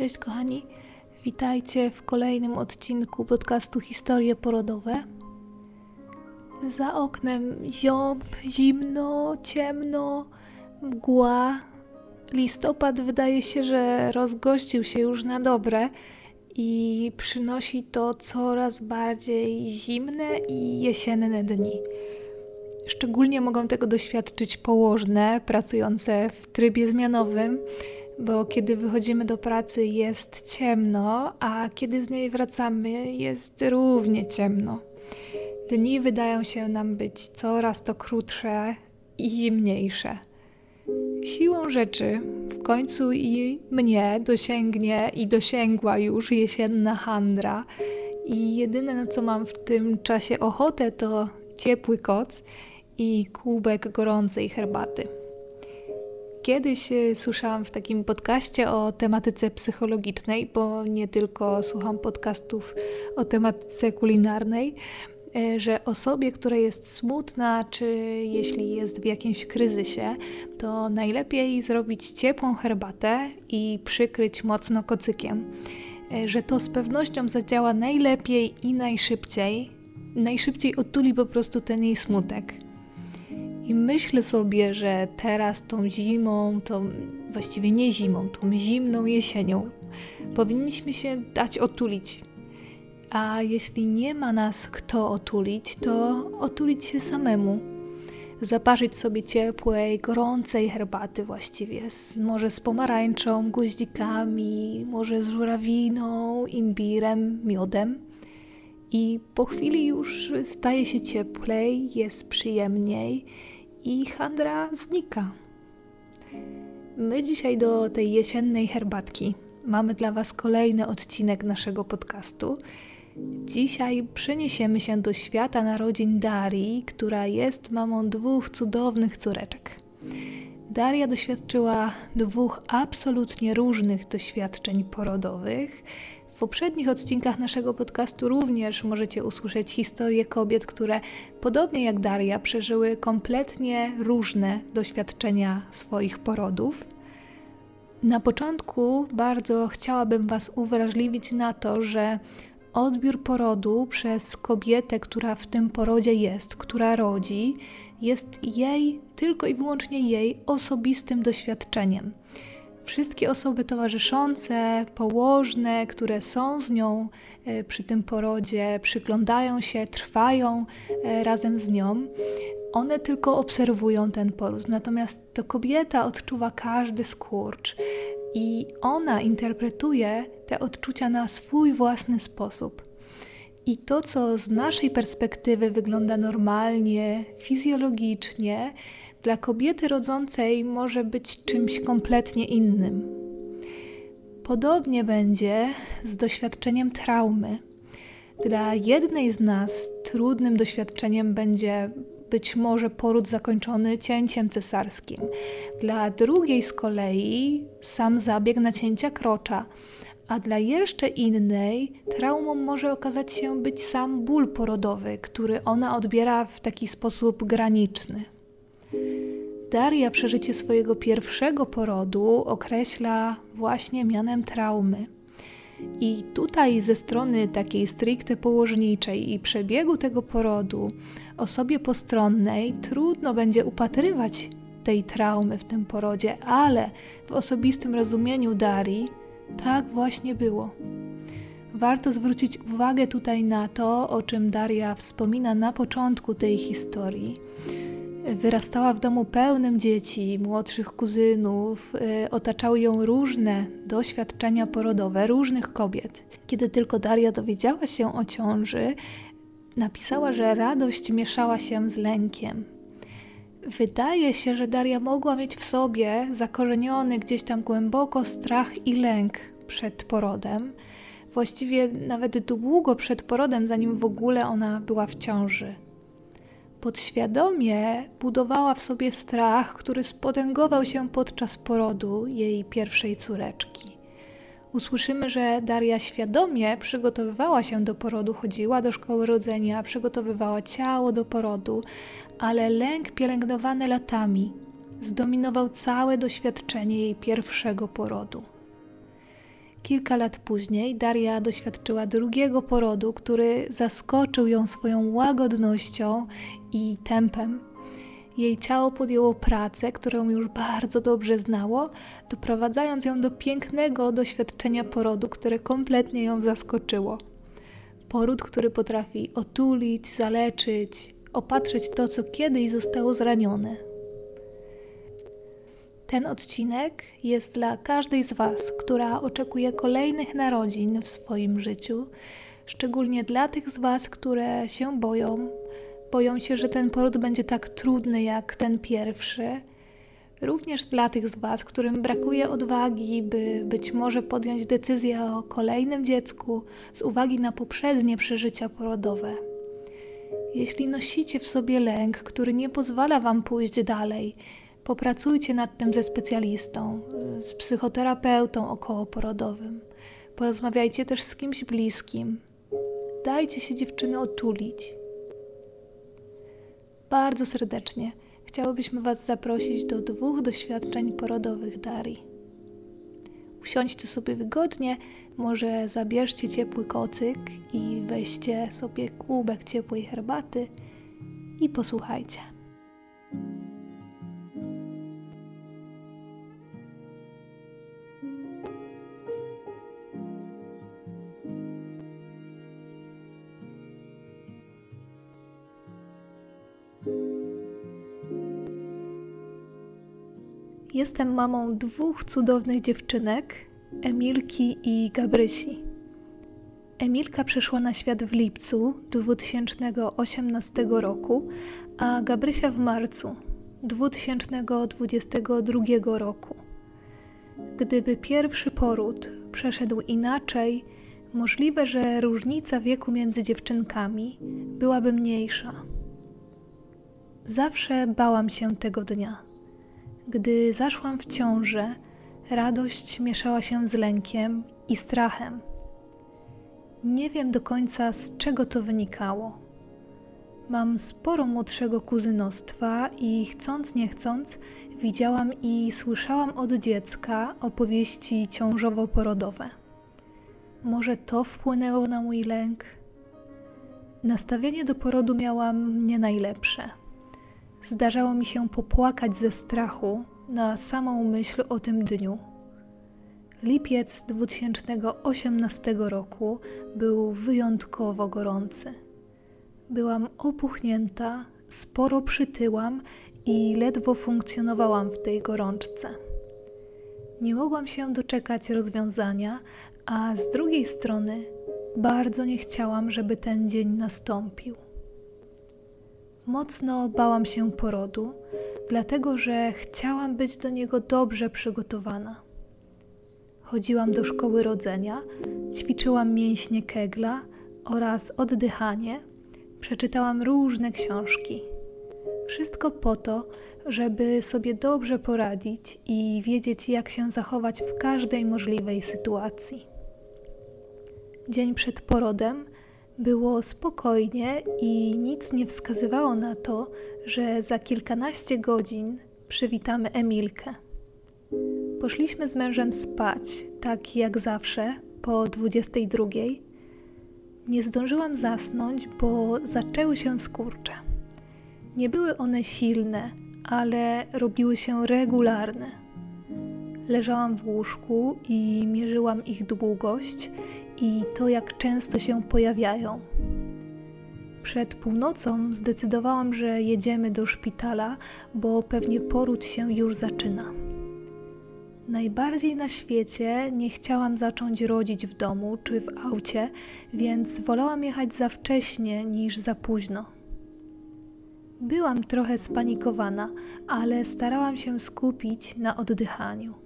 Cześć kochani, witajcie w kolejnym odcinku podcastu Historie Porodowe. Za oknem ziąb, zimno, ciemno, mgła. Listopad wydaje się, że rozgościł się już na dobre i przynosi to coraz bardziej zimne i jesienne dni. Szczególnie mogą tego doświadczyć położne pracujące w trybie zmianowym bo kiedy wychodzimy do pracy jest ciemno, a kiedy z niej wracamy jest równie ciemno. Dni wydają się nam być coraz to krótsze i zimniejsze. Siłą rzeczy w końcu i mnie dosięgnie i dosięgła już jesienna handra, i jedyne na co mam w tym czasie ochotę to ciepły koc i kubek gorącej herbaty. Kiedyś e, słyszałam w takim podcaście o tematyce psychologicznej, bo nie tylko słucham podcastów o tematyce kulinarnej, e, że osobie, która jest smutna, czy jeśli jest w jakimś kryzysie, to najlepiej zrobić ciepłą herbatę i przykryć mocno kocykiem. E, że to z pewnością zadziała najlepiej i najszybciej. Najszybciej otuli po prostu ten jej smutek. I myślę sobie, że teraz tą zimą, tą właściwie nie zimą, tą zimną jesienią powinniśmy się dać otulić. A jeśli nie ma nas kto otulić, to otulić się samemu. Zaparzyć sobie ciepłej, gorącej herbaty właściwie, z, może z pomarańczą, goździkami, może z żurawiną, imbirem, miodem. I po chwili już staje się cieplej, jest przyjemniej i handra znika. My dzisiaj do tej jesiennej herbatki mamy dla Was kolejny odcinek naszego podcastu. Dzisiaj przeniesiemy się do świata narodzin Darii, która jest mamą dwóch cudownych córeczek. Daria doświadczyła dwóch absolutnie różnych doświadczeń porodowych. W poprzednich odcinkach naszego podcastu również możecie usłyszeć historie kobiet, które podobnie jak Daria przeżyły kompletnie różne doświadczenia swoich porodów. Na początku bardzo chciałabym Was uwrażliwić na to, że odbiór porodu przez kobietę, która w tym porodzie jest, która rodzi, jest jej, tylko i wyłącznie jej osobistym doświadczeniem. Wszystkie osoby towarzyszące, położne, które są z nią e, przy tym porodzie, przyglądają się, trwają e, razem z nią, one tylko obserwują ten poród, natomiast to kobieta odczuwa każdy skurcz i ona interpretuje te odczucia na swój własny sposób. I to, co z naszej perspektywy wygląda normalnie, fizjologicznie, dla kobiety rodzącej może być czymś kompletnie innym. Podobnie będzie z doświadczeniem traumy. Dla jednej z nas trudnym doświadczeniem będzie być może poród zakończony cięciem cesarskim. Dla drugiej z kolei sam zabieg nacięcia krocza, a dla jeszcze innej traumą może okazać się być sam ból porodowy, który ona odbiera w taki sposób graniczny. Daria przeżycie swojego pierwszego porodu określa właśnie mianem traumy. I tutaj ze strony takiej stricte położniczej i przebiegu tego porodu osobie postronnej trudno będzie upatrywać tej traumy w tym porodzie, ale w osobistym rozumieniu Darii tak właśnie było. Warto zwrócić uwagę tutaj na to, o czym Daria wspomina na początku tej historii Wyrastała w domu pełnym dzieci, młodszych kuzynów, y, otaczały ją różne doświadczenia porodowe różnych kobiet. Kiedy tylko Daria dowiedziała się o ciąży, napisała, że radość mieszała się z lękiem. Wydaje się, że Daria mogła mieć w sobie zakorzeniony gdzieś tam głęboko strach i lęk przed porodem. Właściwie nawet długo przed porodem, zanim w ogóle ona była w ciąży podświadomie budowała w sobie strach, który spotęgował się podczas porodu jej pierwszej córeczki. Usłyszymy, że Daria świadomie przygotowywała się do porodu, chodziła do szkoły rodzenia, przygotowywała ciało do porodu, ale lęk pielęgnowany latami zdominował całe doświadczenie jej pierwszego porodu. Kilka lat później Daria doświadczyła drugiego porodu, który zaskoczył ją swoją łagodnością i tempem. Jej ciało podjęło pracę, którą już bardzo dobrze znało, doprowadzając ją do pięknego doświadczenia porodu, które kompletnie ją zaskoczyło. Poród, który potrafi otulić, zaleczyć, opatrzyć to, co kiedyś zostało zranione. Ten odcinek jest dla każdej z Was, która oczekuje kolejnych narodzin w swoim życiu, szczególnie dla tych z Was, które się boją, boją się, że ten poród będzie tak trudny jak ten pierwszy. Również dla tych z Was, którym brakuje odwagi, by być może podjąć decyzję o kolejnym dziecku z uwagi na poprzednie przeżycia porodowe. Jeśli nosicie w sobie lęk, który nie pozwala Wam pójść dalej, popracujcie nad tym ze specjalistą, z psychoterapeutą okołoporodowym. Porozmawiajcie też z kimś bliskim. Dajcie się dziewczyny otulić. Bardzo serdecznie chciałobyśmy Was zaprosić do dwóch doświadczeń porodowych Darii. Usiądźcie sobie wygodnie, może zabierzcie ciepły kocyk i weźcie sobie kubek ciepłej herbaty i posłuchajcie. Jestem mamą dwóch cudownych dziewczynek, Emilki i Gabrysi. Emilka przyszła na świat w lipcu 2018 roku, a Gabrysia w marcu 2022 roku. Gdyby pierwszy poród przeszedł inaczej, możliwe, że różnica wieku między dziewczynkami byłaby mniejsza. Zawsze bałam się tego dnia gdy zaszłam w ciążę, radość mieszała się z lękiem i strachem. Nie wiem do końca, z czego to wynikało. Mam sporo młodszego kuzynostwa i chcąc nie chcąc, widziałam i słyszałam od dziecka opowieści ciążowo-porodowe. Może to wpłynęło na mój lęk? Nastawienie do porodu miałam nie najlepsze. Zdarzało mi się popłakać ze strachu na samą myśl o tym dniu. Lipiec 2018 roku był wyjątkowo gorący. Byłam opuchnięta, sporo przytyłam i ledwo funkcjonowałam w tej gorączce. Nie mogłam się doczekać rozwiązania, a z drugiej strony bardzo nie chciałam, żeby ten dzień nastąpił. Mocno bałam się porodu, dlatego że chciałam być do niego dobrze przygotowana. Chodziłam do szkoły rodzenia, ćwiczyłam mięśnie kegla oraz oddychanie, przeczytałam różne książki. Wszystko po to, żeby sobie dobrze poradzić i wiedzieć, jak się zachować w każdej możliwej sytuacji. Dzień przed porodem było spokojnie i nic nie wskazywało na to, że za kilkanaście godzin przywitamy Emilkę. Poszliśmy z mężem spać, tak jak zawsze, po 22. Nie zdążyłam zasnąć, bo zaczęły się skurcze. Nie były one silne, ale robiły się regularne. Leżałam w łóżku i mierzyłam ich długość i to, jak często się pojawiają. Przed północą zdecydowałam, że jedziemy do szpitala, bo pewnie poród się już zaczyna. Najbardziej na świecie nie chciałam zacząć rodzić w domu czy w aucie, więc wolałam jechać za wcześnie niż za późno. Byłam trochę spanikowana, ale starałam się skupić na oddychaniu.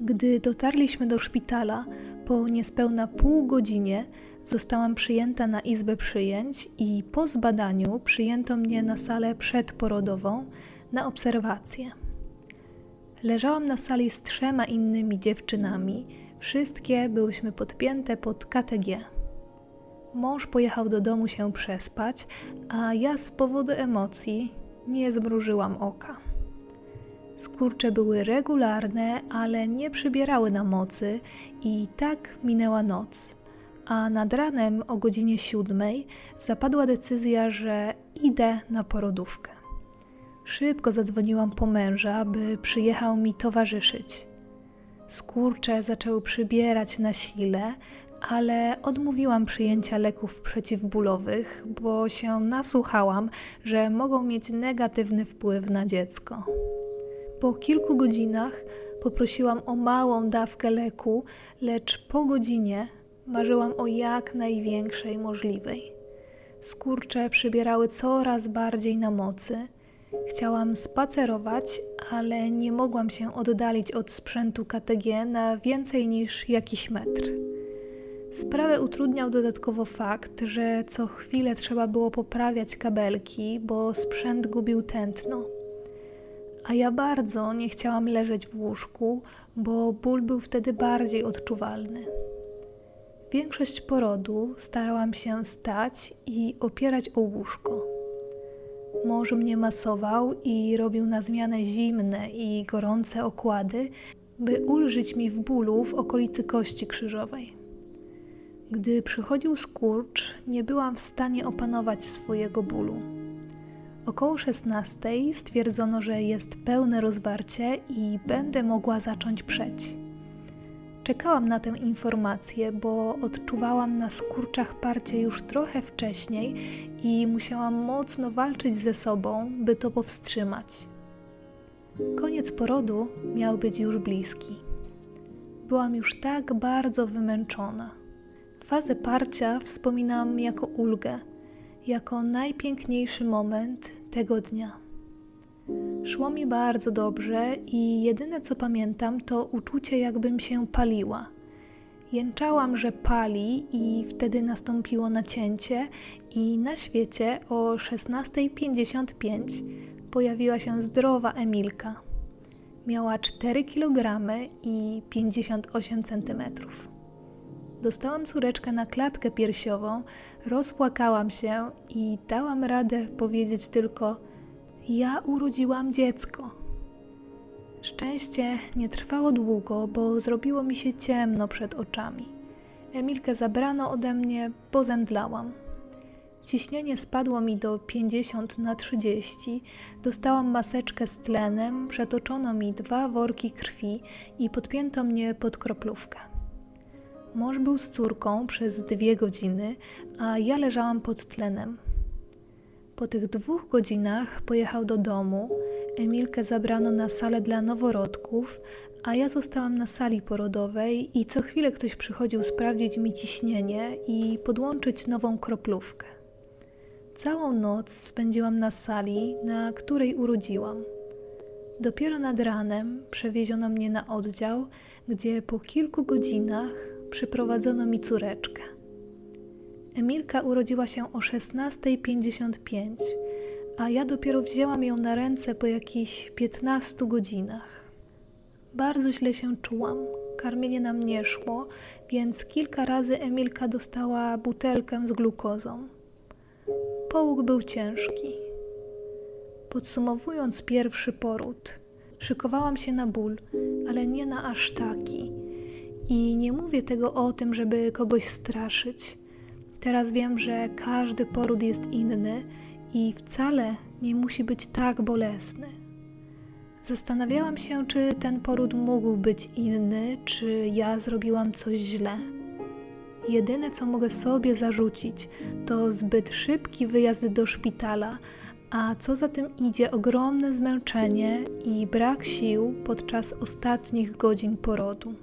Gdy dotarliśmy do szpitala, po niespełna pół godzinie zostałam przyjęta na izbę przyjęć i po zbadaniu przyjęto mnie na salę przedporodową na obserwację. Leżałam na sali z trzema innymi dziewczynami, wszystkie byłyśmy podpięte pod KTG. Mąż pojechał do domu się przespać, a ja z powodu emocji nie zmrużyłam oka. Skurcze były regularne, ale nie przybierały na mocy i tak minęła noc. A nad ranem o godzinie siódmej zapadła decyzja, że idę na porodówkę. Szybko zadzwoniłam po męża, by przyjechał mi towarzyszyć. Skurcze zaczęły przybierać na sile, ale odmówiłam przyjęcia leków przeciwbólowych, bo się nasłuchałam, że mogą mieć negatywny wpływ na dziecko. Po kilku godzinach poprosiłam o małą dawkę leku, lecz po godzinie marzyłam o jak największej możliwej. Skurcze przybierały coraz bardziej na mocy. Chciałam spacerować, ale nie mogłam się oddalić od sprzętu KTG na więcej niż jakiś metr. Sprawę utrudniał dodatkowo fakt, że co chwilę trzeba było poprawiać kabelki, bo sprzęt gubił tętno. A ja bardzo nie chciałam leżeć w łóżku, bo ból był wtedy bardziej odczuwalny. Większość porodu starałam się stać i opierać o łóżko. Mąż mnie masował i robił na zmianę zimne i gorące okłady, by ulżyć mi w bólu w okolicy kości krzyżowej. Gdy przychodził skurcz, nie byłam w stanie opanować swojego bólu. Około 16 stwierdzono, że jest pełne rozwarcie i będę mogła zacząć przeć. Czekałam na tę informację, bo odczuwałam na skurczach parcie już trochę wcześniej i musiałam mocno walczyć ze sobą, by to powstrzymać. Koniec porodu miał być już bliski. Byłam już tak bardzo wymęczona. Fazę parcia wspominam jako ulgę, jako najpiękniejszy moment tego dnia. Szło mi bardzo dobrze i jedyne co pamiętam to uczucie, jakbym się paliła. Jęczałam, że pali, i wtedy nastąpiło nacięcie, i na świecie o 16.55 pojawiła się zdrowa Emilka. Miała 4 kg i 58 cm. Dostałam córeczkę na klatkę piersiową, rozpłakałam się i dałam radę powiedzieć tylko: Ja urodziłam dziecko. Szczęście nie trwało długo, bo zrobiło mi się ciemno przed oczami. Emilkę zabrano ode mnie, bo zemdlałam. Ciśnienie spadło mi do 50 na 30, dostałam maseczkę z tlenem, przetoczono mi dwa worki krwi i podpięto mnie pod kroplówkę. Mąż był z córką przez dwie godziny, a ja leżałam pod tlenem. Po tych dwóch godzinach pojechał do domu. Emilkę zabrano na salę dla noworodków, a ja zostałam na sali porodowej i co chwilę ktoś przychodził sprawdzić mi ciśnienie i podłączyć nową kroplówkę. Całą noc spędziłam na sali, na której urodziłam. Dopiero nad ranem przewieziono mnie na oddział, gdzie po kilku godzinach przyprowadzono mi córeczkę. Emilka urodziła się o 16.55, a ja dopiero wzięłam ją na ręce po jakichś 15 godzinach. Bardzo źle się czułam. Karmienie nam nie szło, więc kilka razy Emilka dostała butelkę z glukozą. Połóg był ciężki. Podsumowując pierwszy poród, szykowałam się na ból, ale nie na aż taki i nie mówię tego o tym, żeby kogoś straszyć. Teraz wiem, że każdy poród jest inny i wcale nie musi być tak bolesny. Zastanawiałam się, czy ten poród mógł być inny, czy ja zrobiłam coś źle. Jedyne, co mogę sobie zarzucić, to zbyt szybki wyjazd do szpitala, a co za tym idzie ogromne zmęczenie i brak sił podczas ostatnich godzin porodu.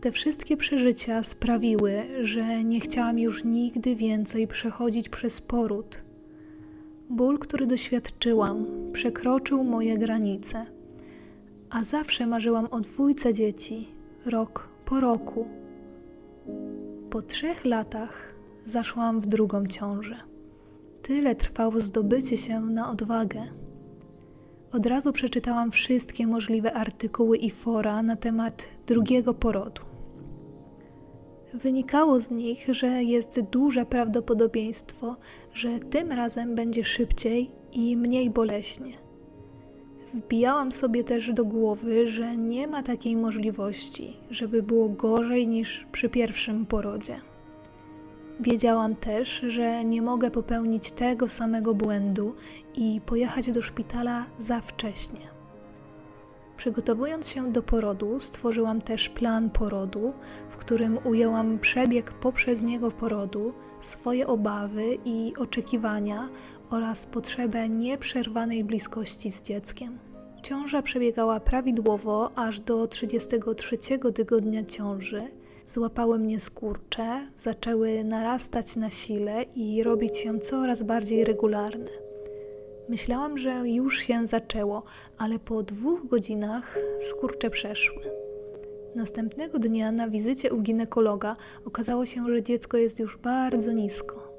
Te wszystkie przeżycia sprawiły, że nie chciałam już nigdy więcej przechodzić przez poród. Ból, który doświadczyłam, przekroczył moje granice, a zawsze marzyłam o dwójce dzieci, rok po roku. Po trzech latach zaszłam w drugą ciążę. Tyle trwało zdobycie się na odwagę. Od razu przeczytałam wszystkie możliwe artykuły i fora na temat drugiego porodu. Wynikało z nich, że jest duże prawdopodobieństwo, że tym razem będzie szybciej i mniej boleśnie. Wbijałam sobie też do głowy, że nie ma takiej możliwości, żeby było gorzej niż przy pierwszym porodzie. Wiedziałam też, że nie mogę popełnić tego samego błędu i pojechać do szpitala za wcześnie. Przygotowując się do porodu, stworzyłam też plan porodu, w którym ujęłam przebieg poprzedniego porodu, swoje obawy i oczekiwania oraz potrzebę nieprzerwanej bliskości z dzieckiem. Ciąża przebiegała prawidłowo aż do 33 tygodnia ciąży. Złapały mnie skurcze, zaczęły narastać na sile i robić się coraz bardziej regularne. Myślałam, że już się zaczęło, ale po dwóch godzinach skurcze przeszły. Następnego dnia na wizycie u ginekologa okazało się, że dziecko jest już bardzo nisko.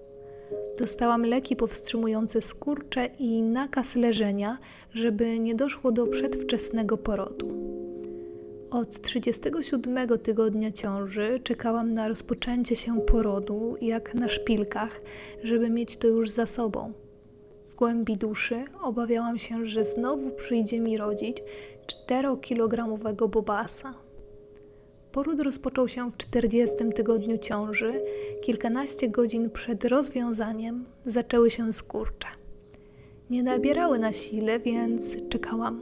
Dostałam leki powstrzymujące skurcze i nakaz leżenia, żeby nie doszło do przedwczesnego porodu. Od 37 tygodnia ciąży czekałam na rozpoczęcie się porodu, jak na szpilkach, żeby mieć to już za sobą. Głębi duszy obawiałam się, że znowu przyjdzie mi rodzić 4-kilogramowego bobasa. Poród rozpoczął się w 40 tygodniu ciąży. Kilkanaście godzin przed rozwiązaniem zaczęły się skurcze. Nie nabierały na sile, więc czekałam.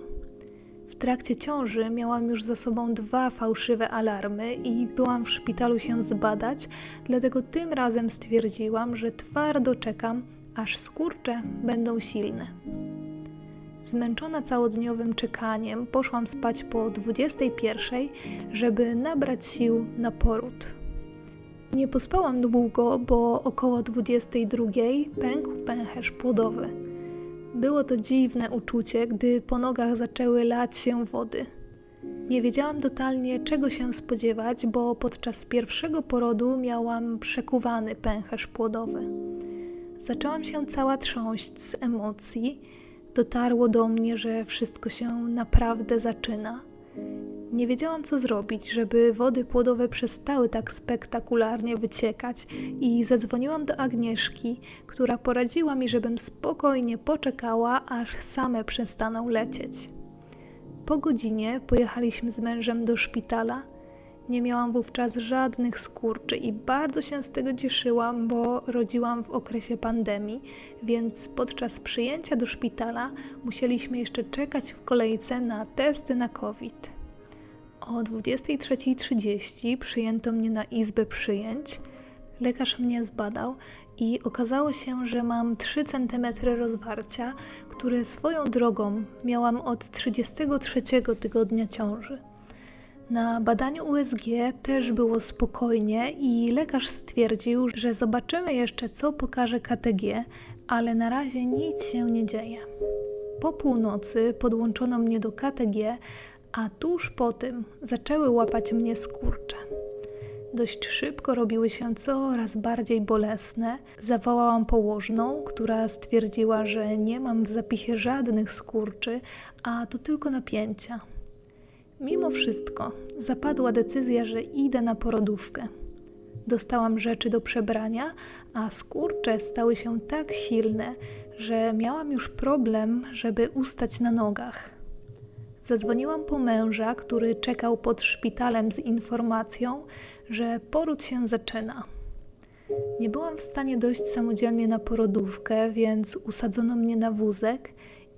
W trakcie ciąży miałam już za sobą dwa fałszywe alarmy i byłam w szpitalu się zbadać, dlatego tym razem stwierdziłam, że twardo czekam, aż skurcze będą silne. Zmęczona całodniowym czekaniem, poszłam spać po 21, żeby nabrać sił na poród. Nie pospałam długo, bo około 22 pękł pęcherz płodowy. Było to dziwne uczucie, gdy po nogach zaczęły lać się wody. Nie wiedziałam totalnie, czego się spodziewać, bo podczas pierwszego porodu miałam przekuwany pęcherz płodowy. Zaczęłam się cała trząść z emocji dotarło do mnie, że wszystko się naprawdę zaczyna. Nie wiedziałam, co zrobić, żeby wody płodowe przestały tak spektakularnie wyciekać, i zadzwoniłam do Agnieszki, która poradziła mi, żebym spokojnie poczekała, aż same przestaną lecieć. Po godzinie pojechaliśmy z mężem do szpitala nie miałam wówczas żadnych skurczy i bardzo się z tego cieszyłam, bo rodziłam w okresie pandemii, więc podczas przyjęcia do szpitala musieliśmy jeszcze czekać w kolejce na testy na COVID. O 23.30 przyjęto mnie na izbę przyjęć. Lekarz mnie zbadał i okazało się, że mam 3 cm rozwarcia, które swoją drogą miałam od 33 tygodnia ciąży. Na badaniu USG też było spokojnie i lekarz stwierdził, że zobaczymy jeszcze, co pokaże KTG, ale na razie nic się nie dzieje. Po północy podłączono mnie do KTG, a tuż po tym zaczęły łapać mnie skurcze. Dość szybko robiły się coraz bardziej bolesne. Zawołałam położną, która stwierdziła, że nie mam w zapisie żadnych skurczy, a to tylko napięcia. Mimo wszystko zapadła decyzja, że idę na porodówkę. Dostałam rzeczy do przebrania, a skurcze stały się tak silne, że miałam już problem, żeby ustać na nogach. Zadzwoniłam po męża, który czekał pod szpitalem z informacją, że poród się zaczyna. Nie byłam w stanie dojść samodzielnie na porodówkę, więc usadzono mnie na wózek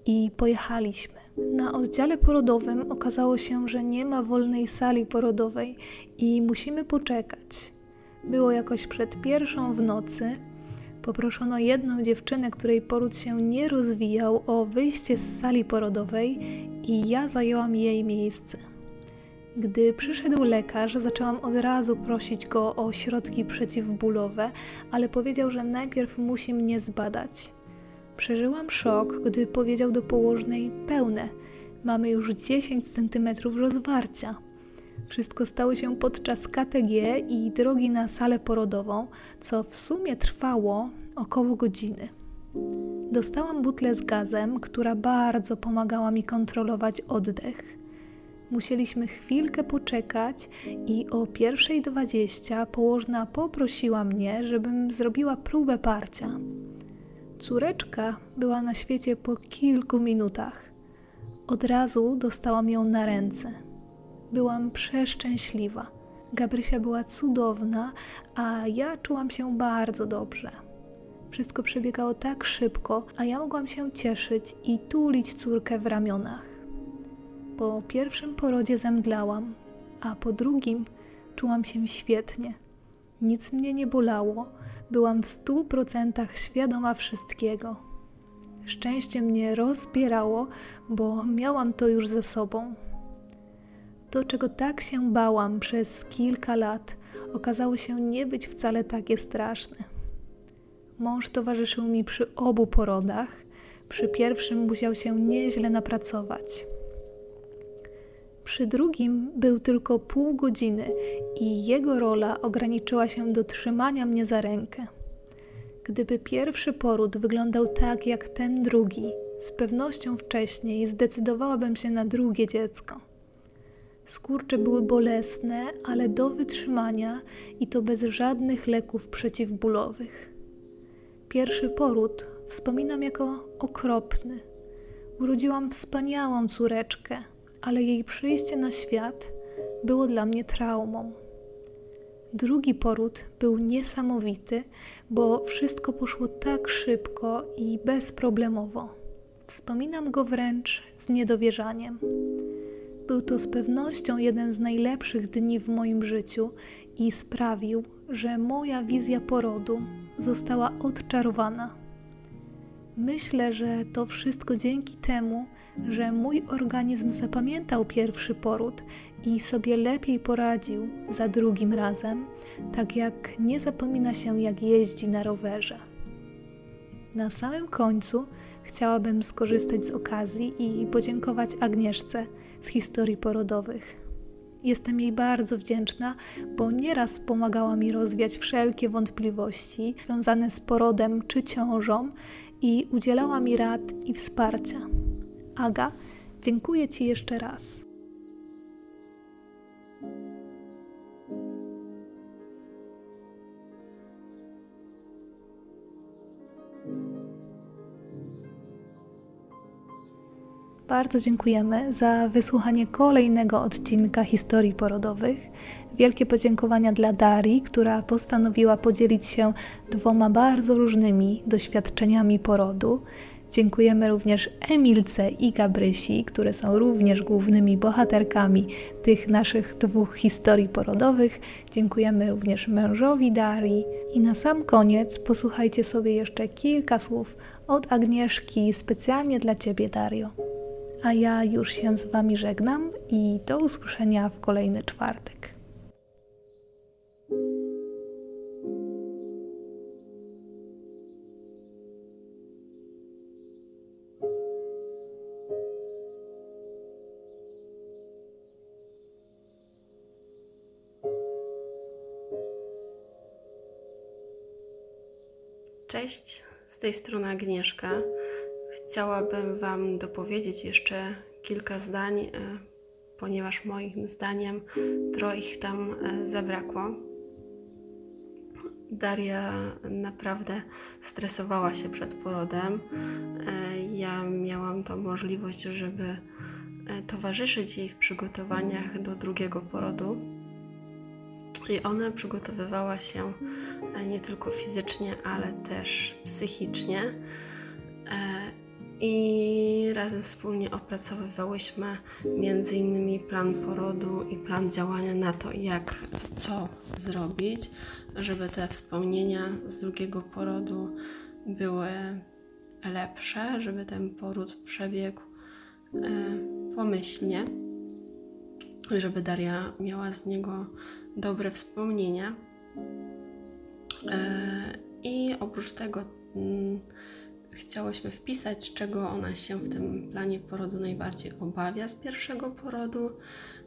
i pojechaliśmy. Na oddziale porodowym okazało się, że nie ma wolnej sali porodowej i musimy poczekać. Było jakoś przed pierwszą w nocy. Poproszono jedną dziewczynę, której poród się nie rozwijał, o wyjście z sali porodowej i ja zajęłam jej miejsce. Gdy przyszedł lekarz, zaczęłam od razu prosić go o środki przeciwbólowe, ale powiedział, że najpierw musi mnie zbadać. Przeżyłam szok, gdy powiedział do położnej pełne. Mamy już 10 cm rozwarcia. Wszystko stało się podczas KTG i drogi na salę porodową, co w sumie trwało około godziny. Dostałam butlę z gazem, która bardzo pomagała mi kontrolować oddech. Musieliśmy chwilkę poczekać i o pierwszej dwadzieścia położna poprosiła mnie, żebym zrobiła próbę parcia. Córeczka była na świecie po kilku minutach. Od razu dostałam ją na ręce. Byłam przeszczęśliwa. Gabrysia była cudowna, a ja czułam się bardzo dobrze. Wszystko przebiegało tak szybko, a ja mogłam się cieszyć i tulić córkę w ramionach. Po pierwszym porodzie zemdlałam, a po drugim czułam się świetnie. Nic mnie nie bolało, byłam w stu procentach świadoma wszystkiego. Szczęście mnie rozbierało, bo miałam to już ze sobą. To, czego tak się bałam przez kilka lat, okazało się nie być wcale takie straszne. Mąż towarzyszył mi przy obu porodach. Przy pierwszym musiał się nieźle napracować. Przy drugim był tylko pół godziny i jego rola ograniczyła się do trzymania mnie za rękę. Gdyby pierwszy poród wyglądał tak jak ten drugi, z pewnością wcześniej zdecydowałabym się na drugie dziecko. Skurcze były bolesne, ale do wytrzymania i to bez żadnych leków przeciwbólowych. Pierwszy poród wspominam jako okropny. Urodziłam wspaniałą córeczkę, ale jej przyjście na świat było dla mnie traumą. Drugi poród był niesamowity, bo wszystko poszło tak szybko i bezproblemowo. Wspominam go wręcz z niedowierzaniem. Był to z pewnością jeden z najlepszych dni w moim życiu i sprawił, że moja wizja porodu została odczarowana. Myślę, że to wszystko dzięki temu, że mój organizm zapamiętał pierwszy poród i sobie lepiej poradził za drugim razem, tak jak nie zapomina się, jak jeździ na rowerze. Na samym końcu chciałabym skorzystać z okazji i podziękować Agnieszce z historii porodowych. Jestem jej bardzo wdzięczna, bo nieraz pomagała mi rozwiać wszelkie wątpliwości związane z porodem czy ciążą i udzielała mi rad i wsparcia. Aga, dziękuję Ci jeszcze raz. Bardzo dziękujemy za wysłuchanie kolejnego odcinka historii porodowych. Wielkie podziękowania dla Darii, która postanowiła podzielić się dwoma bardzo różnymi doświadczeniami porodu. Dziękujemy również Emilce i Gabrysi, które są również głównymi bohaterkami tych naszych dwóch historii porodowych. Dziękujemy również mężowi Darii. I na sam koniec posłuchajcie sobie jeszcze kilka słów od Agnieszki specjalnie dla Ciebie, Dario. A ja już się z Wami żegnam i do usłyszenia w kolejny czwartek. Cześć, z tej strony Agnieszka. Chciałabym Wam dopowiedzieć jeszcze kilka zdań, e, ponieważ moim zdaniem trochę ich tam e, zabrakło. Daria naprawdę stresowała się przed porodem. E, ja miałam tą możliwość, żeby towarzyszyć jej w przygotowaniach do drugiego porodu. I ona przygotowywała się nie tylko fizycznie, ale też psychicznie. I razem wspólnie opracowywałyśmy między innymi plan porodu i plan działania na to, jak co zrobić, żeby te wspomnienia z drugiego porodu były lepsze, żeby ten poród przebiegł e, pomyślnie, żeby Daria miała z niego dobre wspomnienia. E, I oprócz tego mm, chciałyśmy wpisać, czego ona się w tym planie porodu najbardziej obawia z pierwszego porodu,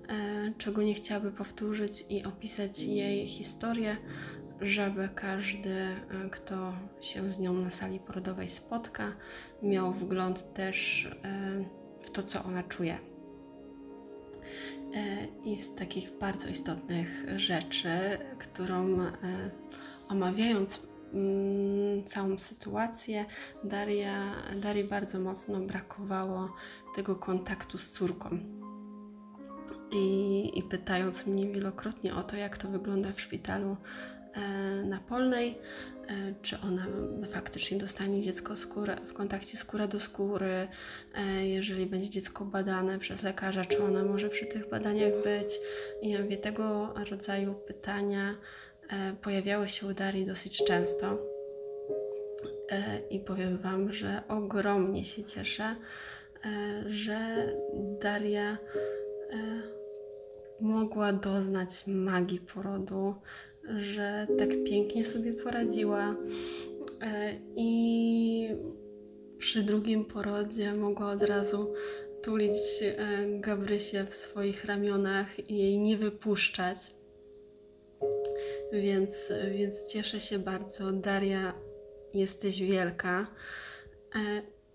e, czego nie chciałaby powtórzyć i opisać jej historię, żeby każdy, e, kto się z nią na sali porodowej spotka, miał wgląd też w to, co ona czuje. I z takich bardzo istotnych rzeczy, którą omawiając mm, całą sytuację. Daria, Darii bardzo mocno brakowało tego kontaktu z córką. I, I pytając mnie wielokrotnie o to, jak to wygląda w szpitalu e, na Polnej, e, czy ona faktycznie dostanie dziecko skórę, w kontakcie skóra do skóry, e, jeżeli będzie dziecko badane przez lekarza, czy ona może przy tych badaniach być. I ja mówię, tego rodzaju pytania pojawiały się u Darii dosyć często. I powiem Wam, że ogromnie się cieszę, że Daria mogła doznać magii porodu, że tak pięknie sobie poradziła e, i przy drugim porodzie mogła od razu tulić e, Gabrysię w swoich ramionach i jej nie wypuszczać. Więc, więc cieszę się bardzo. Daria, jesteś wielka.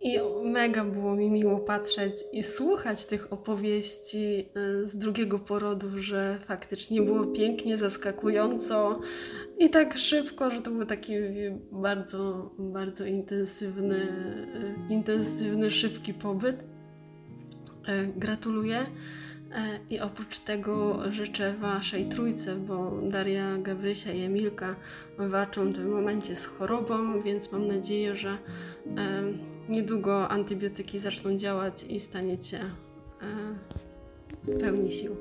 E, i mega było mi miło patrzeć i słuchać tych opowieści y, z drugiego porodu, że faktycznie było pięknie, zaskakująco i tak szybko, że to był taki bardzo, bardzo intensywny, y, intensywny, szybki pobyt. Y, gratuluję. I oprócz tego życzę Waszej trójce, bo Daria, Gabrysia i Emilka walczą w tym momencie z chorobą, więc mam nadzieję, że niedługo antybiotyki zaczną działać i staniecie w pełni sił.